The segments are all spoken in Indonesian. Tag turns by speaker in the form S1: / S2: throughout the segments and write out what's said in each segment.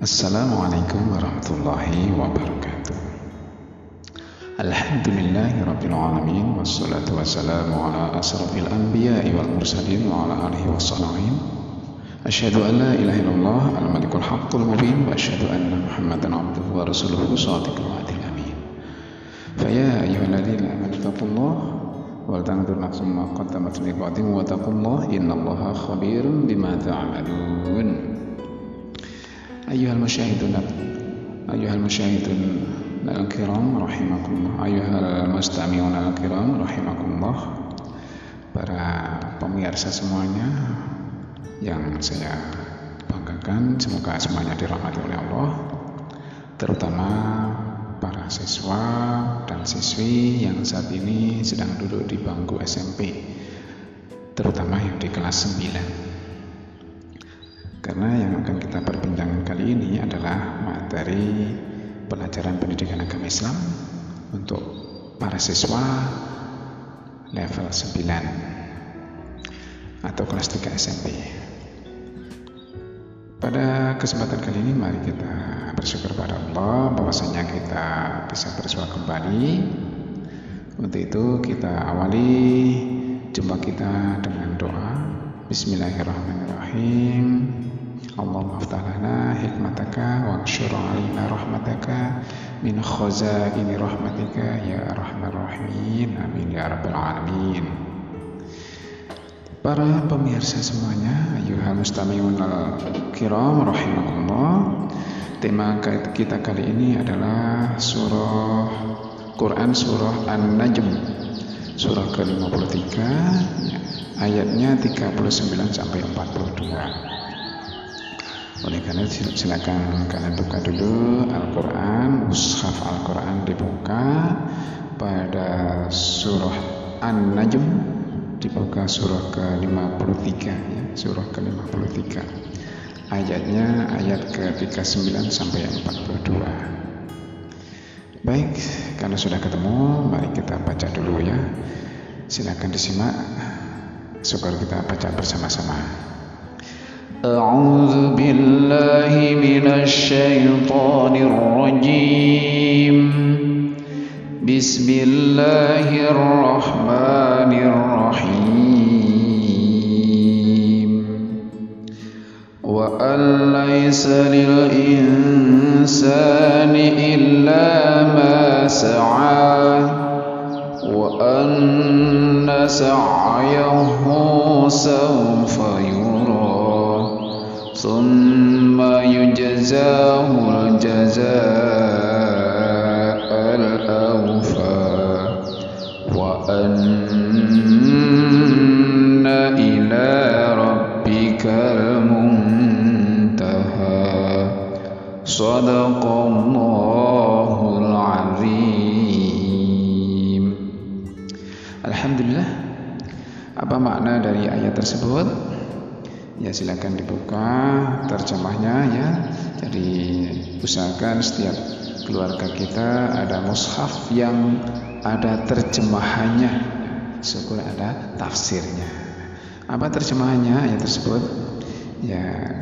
S1: السلام عليكم ورحمة الله وبركاته. الحمد لله رب العالمين والصلاة والسلام على أشرف الأنبياء والمرسلين وعلى آله والصالحين أشهد أن لا إله إلا الله الملك الحق المبين وأشهد أن محمدا عبده ورسوله صادق الوعد الأمين. فيا أيها الذين آمنوا اتقوا الله ولتنظر نفس ما قدمت لغد واتقوا الله إن الله خبير بما تعملون. أيها المشاهدون أيها المشاهدون الكرام رحمكم الله أيها المستمعون الكرام رحمكم الله para pemirsa semuanya yang saya banggakan semoga semuanya dirahmati oleh Allah terutama para siswa dan siswi yang saat ini sedang duduk di bangku SMP terutama yang di kelas 9 pelajaran pendidikan agama Islam untuk para siswa level 9 atau kelas 3 SMP. Pada kesempatan kali ini mari kita bersyukur pada Allah bahwasanya kita bisa bersua kembali. Untuk itu kita awali jumpa kita dengan doa Bismillahirrahmanirrahim. Aftah lana hikmataka wa ansyur alaina rahmataka min khazaini rahmatika ya arhamar rahimin amin ya rabbal alamin Para pemirsa semuanya, ayuhal mustami'un al-kiram rahimakumullah. Tema kita kali ini adalah surah Quran surah An-Najm. Surah ke-53 ayatnya 39 sampai 42. Oleh karena itu silakan kalian buka dulu Al-Quran, mushaf Al-Quran dibuka pada surah An-Najm dibuka surah ke-53 ya, surah ke-53. Ayatnya ayat ke-39 sampai 42 baik kalau sudah ketemu mari kita baca dulu ya. Silakan disimak syukur kita baca bersama-sama
S2: أعوذ بالله من الشيطان الرجيم. بسم الله الرحمن الرحيم. وأن ليس للإنسان إلا ما سعى وأن سعيه سوف يرى. ثم يجزاه الجزاء الأوفى وأن إلى ربك المنتهى صدق الله العظيم
S1: Alhamdulillah Apa makna dari ayat tersebut? Ya silakan dibuka terjemahnya ya. Jadi usahakan setiap keluarga kita ada mushaf yang ada terjemahannya. Syukur ada tafsirnya. Apa terjemahannya ayat tersebut? Ya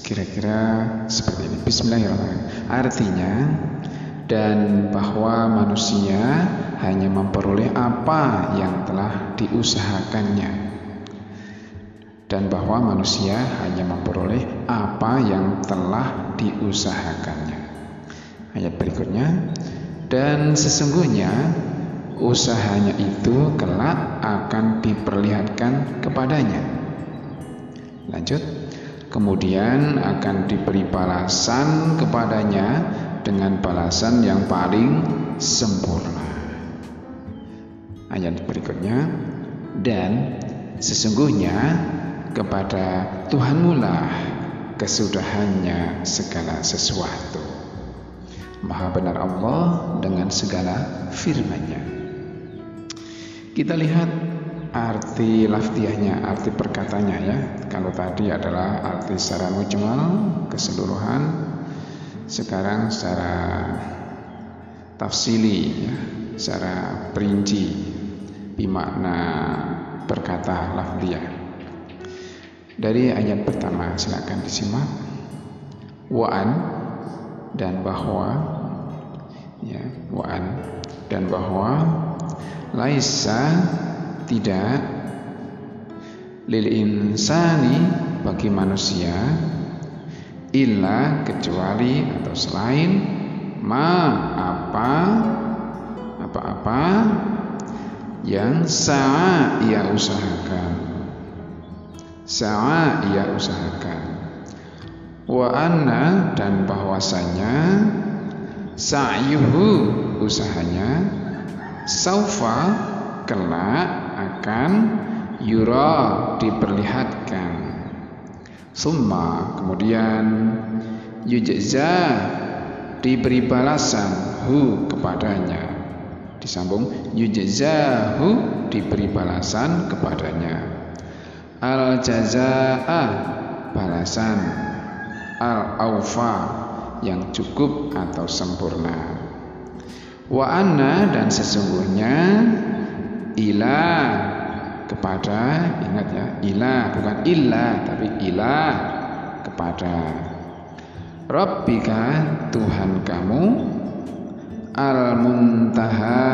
S1: kira-kira seperti ini. Bismillahirrahmanirrahim. Artinya dan bahwa manusia hanya memperoleh apa yang telah diusahakannya dan bahwa manusia hanya memperoleh apa yang telah diusahakannya. Ayat berikutnya, dan sesungguhnya usahanya itu kelak akan diperlihatkan kepadanya. Lanjut, kemudian akan diberi balasan kepadanya dengan balasan yang paling sempurna. Ayat berikutnya, dan sesungguhnya kepada Tuhanmu lah kesudahannya segala sesuatu. Maha benar Allah dengan segala firman-Nya. Kita lihat arti laftiahnya, arti perkatanya ya. Kalau tadi adalah arti secara mujmal, keseluruhan. Sekarang secara tafsili ya, secara perinci bimakna berkata lafdiah dari ayat pertama silakan disimak. Wa'an dan bahwa ya wa'an dan bahwa laisa tidak lil insani bagi manusia illa kecuali atau selain ma apa apa-apa yang sa'a ia usahakan sa'a ia usahakan. Wa anna dan bahwasanya sa'yuhu usahanya saufa kelak akan yura diperlihatkan. Summa kemudian yujza diberi balasan hu kepadanya. Disambung yujzahu diberi balasan kepadanya al jazaa balasan. Al aufa yang cukup atau sempurna. Wa anna dan sesungguhnya ila kepada ingat ya ila bukan illa tapi ila kepada. Rabbika Tuhan kamu al-muntaha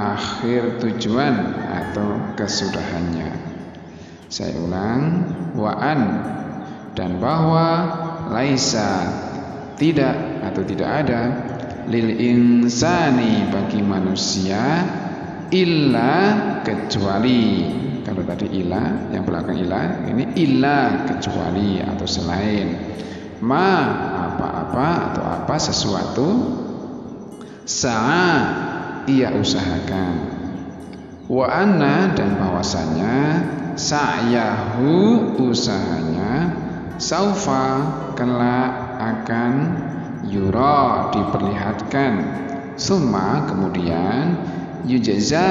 S1: akhir tujuan atau kesudahannya saya ulang wa'an. Dan bahwa laisa tidak atau tidak ada lil insani bagi manusia illa kecuali kalau tadi illa yang belakang illa ini illa kecuali atau selain. Ma apa-apa atau apa sesuatu sa'a ia usahakan. Wa anna dan bahwasanya sa'yahu usahanya saufa kelak akan yura diperlihatkan. Summa kemudian yujza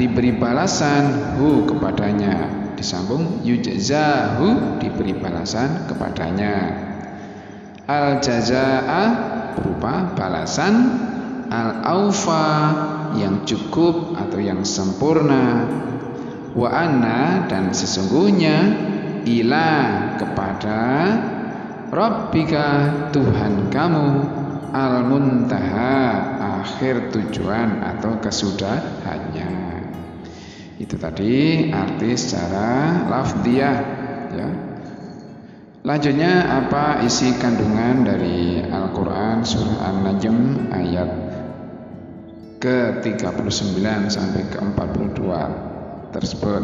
S1: diberi balasan hu kepadanya. Disambung yujzahu diberi balasan kepadanya. Al jazaa berupa balasan. Al aufa yang cukup atau yang sempurna wa anna dan sesungguhnya ila kepada Rabbika Tuhan kamu al muntaha akhir tujuan atau kesudahannya. Itu tadi arti secara lafdiah ya. Lanjutnya apa isi kandungan dari Al-Quran surah An-Najm ayat ke-39 sampai ke-42 tersebut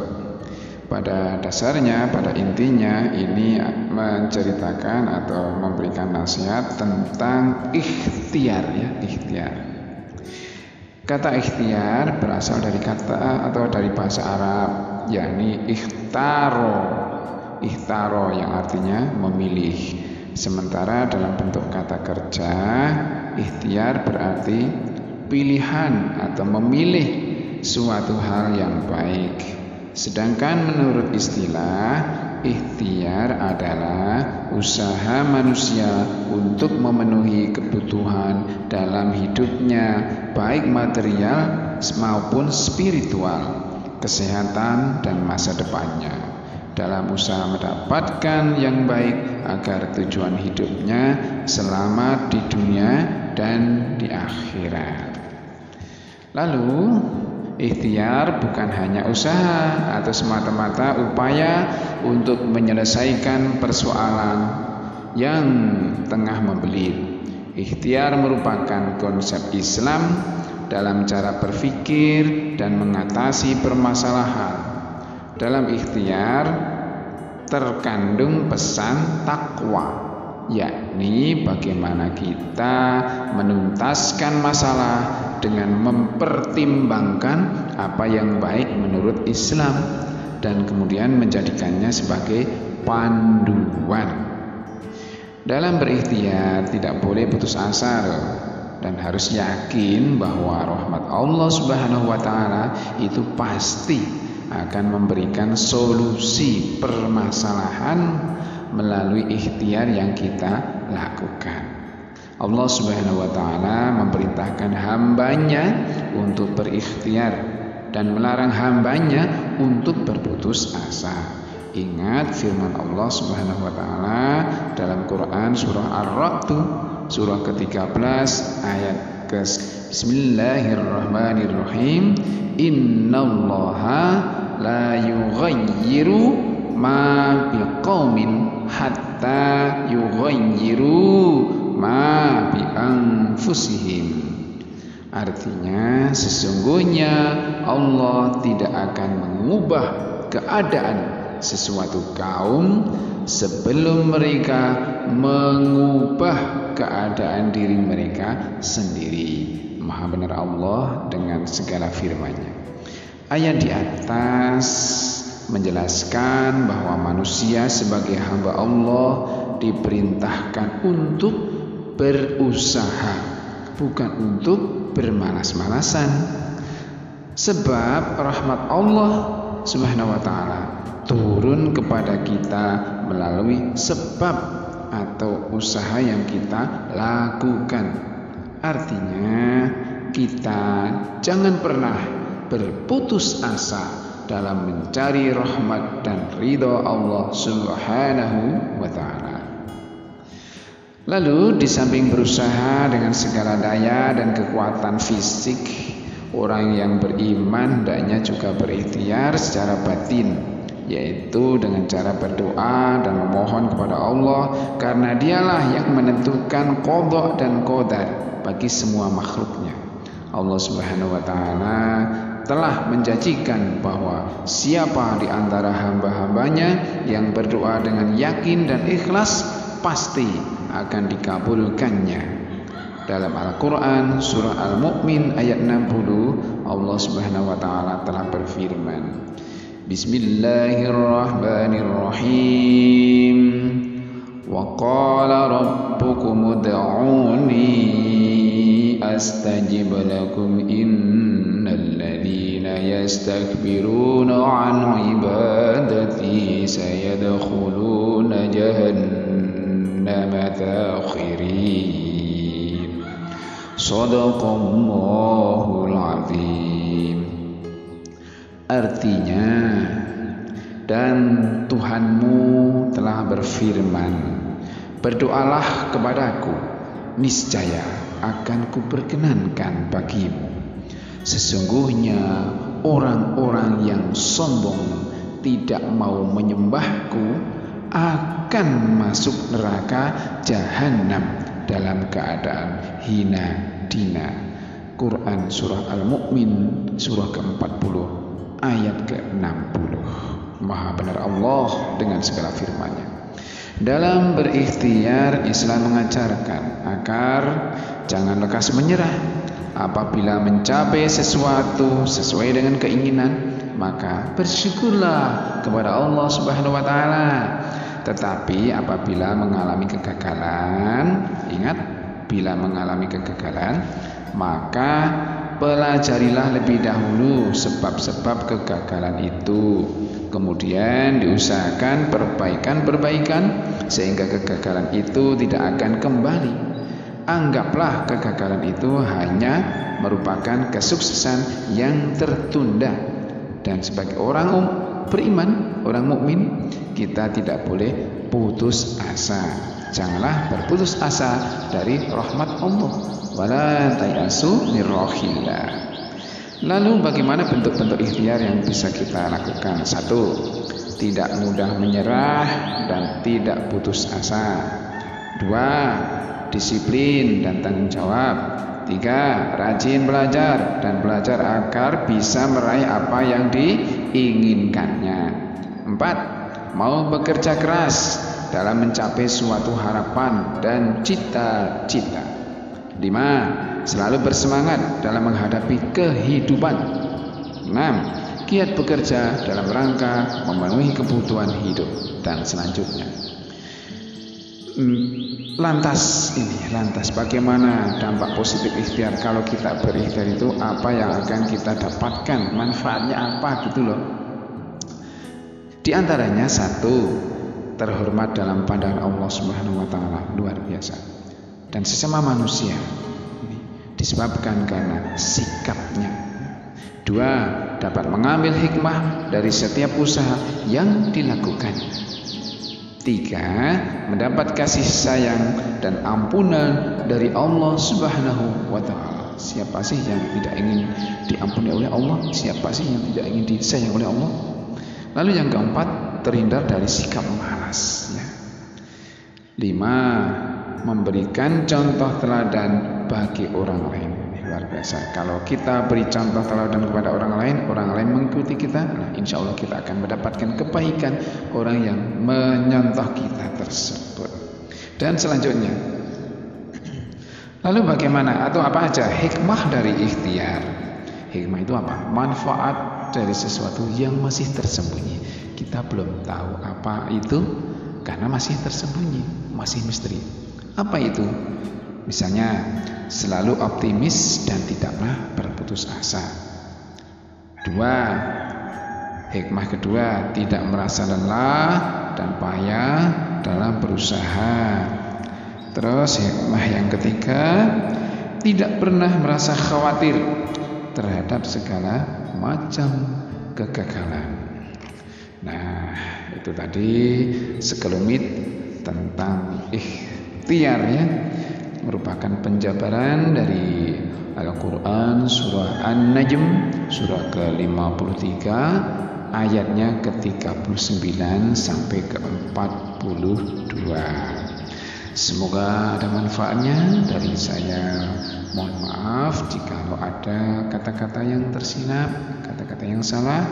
S1: pada dasarnya, pada intinya ini menceritakan atau memberikan nasihat tentang ikhtiar ya, ikhtiar. Kata ikhtiar berasal dari kata atau dari bahasa Arab yakni ikhtaro. Ikhtaro yang artinya memilih. Sementara dalam bentuk kata kerja, ikhtiar berarti pilihan atau memilih suatu hal yang baik. Sedangkan menurut istilah ikhtiar adalah usaha manusia untuk memenuhi kebutuhan dalam hidupnya baik material maupun spiritual, kesehatan dan masa depannya. Dalam usaha mendapatkan yang baik agar tujuan hidupnya selamat di dunia dan di akhirat. Lalu Ikhtiar bukan hanya usaha atau semata-mata upaya untuk menyelesaikan persoalan yang tengah membelit. Ikhtiar merupakan konsep Islam dalam cara berpikir dan mengatasi permasalahan. Dalam ikhtiar terkandung pesan takwa yakni bagaimana kita menuntaskan masalah dengan mempertimbangkan apa yang baik menurut Islam dan kemudian menjadikannya sebagai panduan. Dalam berikhtiar tidak boleh putus asa dan harus yakin bahwa rahmat Allah Subhanahu wa taala itu pasti akan memberikan solusi permasalahan melalui ikhtiar yang kita lakukan. Allah Subhanahu wa taala memerintahkan hambanya untuk berikhtiar dan melarang hambanya untuk berputus asa. Ingat firman Allah Subhanahu wa taala dalam Quran surah Ar-Ra'd surah ke-13 ayat ke Bismillahirrahmanirrahim Innallaha la yughayyiru ma biqaumin hatta yughayyiru ma bi anfusihim Artinya sesungguhnya Allah tidak akan mengubah keadaan sesuatu kaum sebelum mereka mengubah keadaan diri mereka sendiri. Maha benar Allah dengan segala firman-Nya. Ayat di atas menjelaskan bahwa manusia sebagai hamba Allah diperintahkan untuk berusaha, bukan untuk bermalas-malasan. Sebab rahmat Allah Subhanahu wa taala turun kepada kita melalui sebab atau usaha yang kita lakukan. Artinya, kita jangan pernah berputus asa dalam mencari rahmat dan ridho Allah Subhanahu wa taala. Lalu di samping berusaha dengan segala daya dan kekuatan fisik, orang yang beriman hendaknya juga berikhtiar secara batin yaitu dengan cara berdoa dan memohon kepada Allah karena dialah yang menentukan kodok dan kodar bagi semua makhluknya. Allah subhanahu wa ta'ala telah menjanjikan bahwa siapa di antara hamba-hambanya yang berdoa dengan yakin dan ikhlas pasti akan dikabulkannya. Dalam Al-Quran surah Al-Mu'min ayat 60 Allah subhanahu wa ta'ala telah berfirman Bismillahirrahmanirrahim Wa qala rabbukum ud'uni astajib lakum innal ladhina yastakbiruna an ibadati sayadkhuluna jahannam جهنم داخرين صدق الله العظيم Artinya dan Tuhanmu telah berfirman Berdoalah kepadaku Niscaya akan kuperkenankan bagimu Sesungguhnya orang-orang yang sombong Tidak mau menyembahku akan masuk neraka jahanam Dalam keadaan hina dina Quran Surah Al-Mu'min Surah ke-40 ayat ke-60. Maha benar Allah dengan segala firman-Nya. Dalam berikhtiar Islam mengajarkan agar jangan lekas menyerah apabila mencapai sesuatu sesuai dengan keinginan maka bersyukurlah kepada Allah Subhanahu wa taala. Tetapi apabila mengalami kegagalan, ingat bila mengalami kegagalan maka pelajarilah lebih dahulu sebab-sebab kegagalan itu. Kemudian diusahakan perbaikan-perbaikan sehingga kegagalan itu tidak akan kembali. Anggaplah kegagalan itu hanya merupakan kesuksesan yang tertunda. Dan sebagai orang beriman, orang mukmin, kita tidak boleh putus asa. Janganlah berputus asa dari rahmat Allah wala tayasu mirrohillah. Lalu bagaimana bentuk-bentuk ikhtiar yang bisa kita lakukan? Satu, tidak mudah menyerah dan tidak putus asa. Dua, disiplin dan tanggung jawab. Tiga, rajin belajar dan belajar agar bisa meraih apa yang diinginkannya. Empat, mau bekerja keras dalam mencapai suatu harapan dan cita-cita. Lima, selalu bersemangat dalam menghadapi kehidupan. Enam, giat bekerja dalam rangka memenuhi kebutuhan hidup dan selanjutnya. Hmm, lantas ini, lantas bagaimana dampak positif ikhtiar kalau kita berikhtiar itu apa yang akan kita dapatkan, manfaatnya apa gitu loh. Di antaranya satu, terhormat dalam pandangan Allah Subhanahu wa taala, luar biasa dan sesama manusia disebabkan karena sikapnya Dua, dapat mengambil hikmah dari setiap usaha yang dilakukan. Tiga, mendapat kasih sayang dan ampunan dari Allah Subhanahu wa taala. Siapa sih yang tidak ingin diampuni oleh Allah? Siapa sih yang tidak ingin disayang oleh Allah? Lalu yang keempat, terhindar dari sikap malas ya. Lima, memberikan contoh teladan bagi orang lain. Luar biasa. Kalau kita beri contoh teladan kepada orang lain orang lain mengikuti kita nah insya Allah kita akan mendapatkan kebaikan orang yang menyontoh kita tersebut. Dan selanjutnya lalu bagaimana atau apa aja hikmah dari ikhtiar? Hikmah itu apa? Manfaat dari sesuatu yang masih tersembunyi kita belum tahu apa itu karena masih tersembunyi masih misteri apa itu Misalnya selalu optimis dan tidak pernah berputus asa. Dua, hikmah kedua tidak merasa lelah dan payah dalam berusaha. Terus hikmah yang ketiga tidak pernah merasa khawatir terhadap segala macam kegagalan. Nah, itu tadi sekelumit tentang ikhtiar ya merupakan penjabaran dari Al-Quran surah An-Najm surah ke-53 ayatnya ke-39 sampai ke-42 semoga ada manfaatnya. Dari saya mohon maaf jika ada kata-kata yang tersilap kata-kata yang salah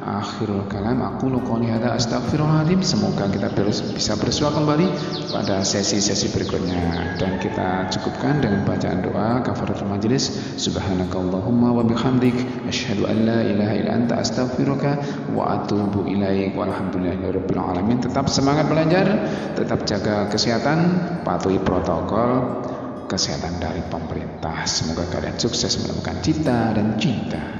S1: akhirul kalam aku qouli hadza astaghfirullahaladzim. Semoga kita bisa bersua kembali pada sesi-sesi berikutnya. Dan kita cukupkan dengan bacaan doa kafaratul majlis. Subhanakallahumma wa bihamdik asyhadu an la ilaha illa anta astaghfiruka wa atubu ilaik. Walhamdulillahirabbil alamin. Tetap semangat belajar tetap jaga kesehatan patuhi protokol kesehatan dari pemerintah. Semoga kalian sukses menemukan cita dan cinta.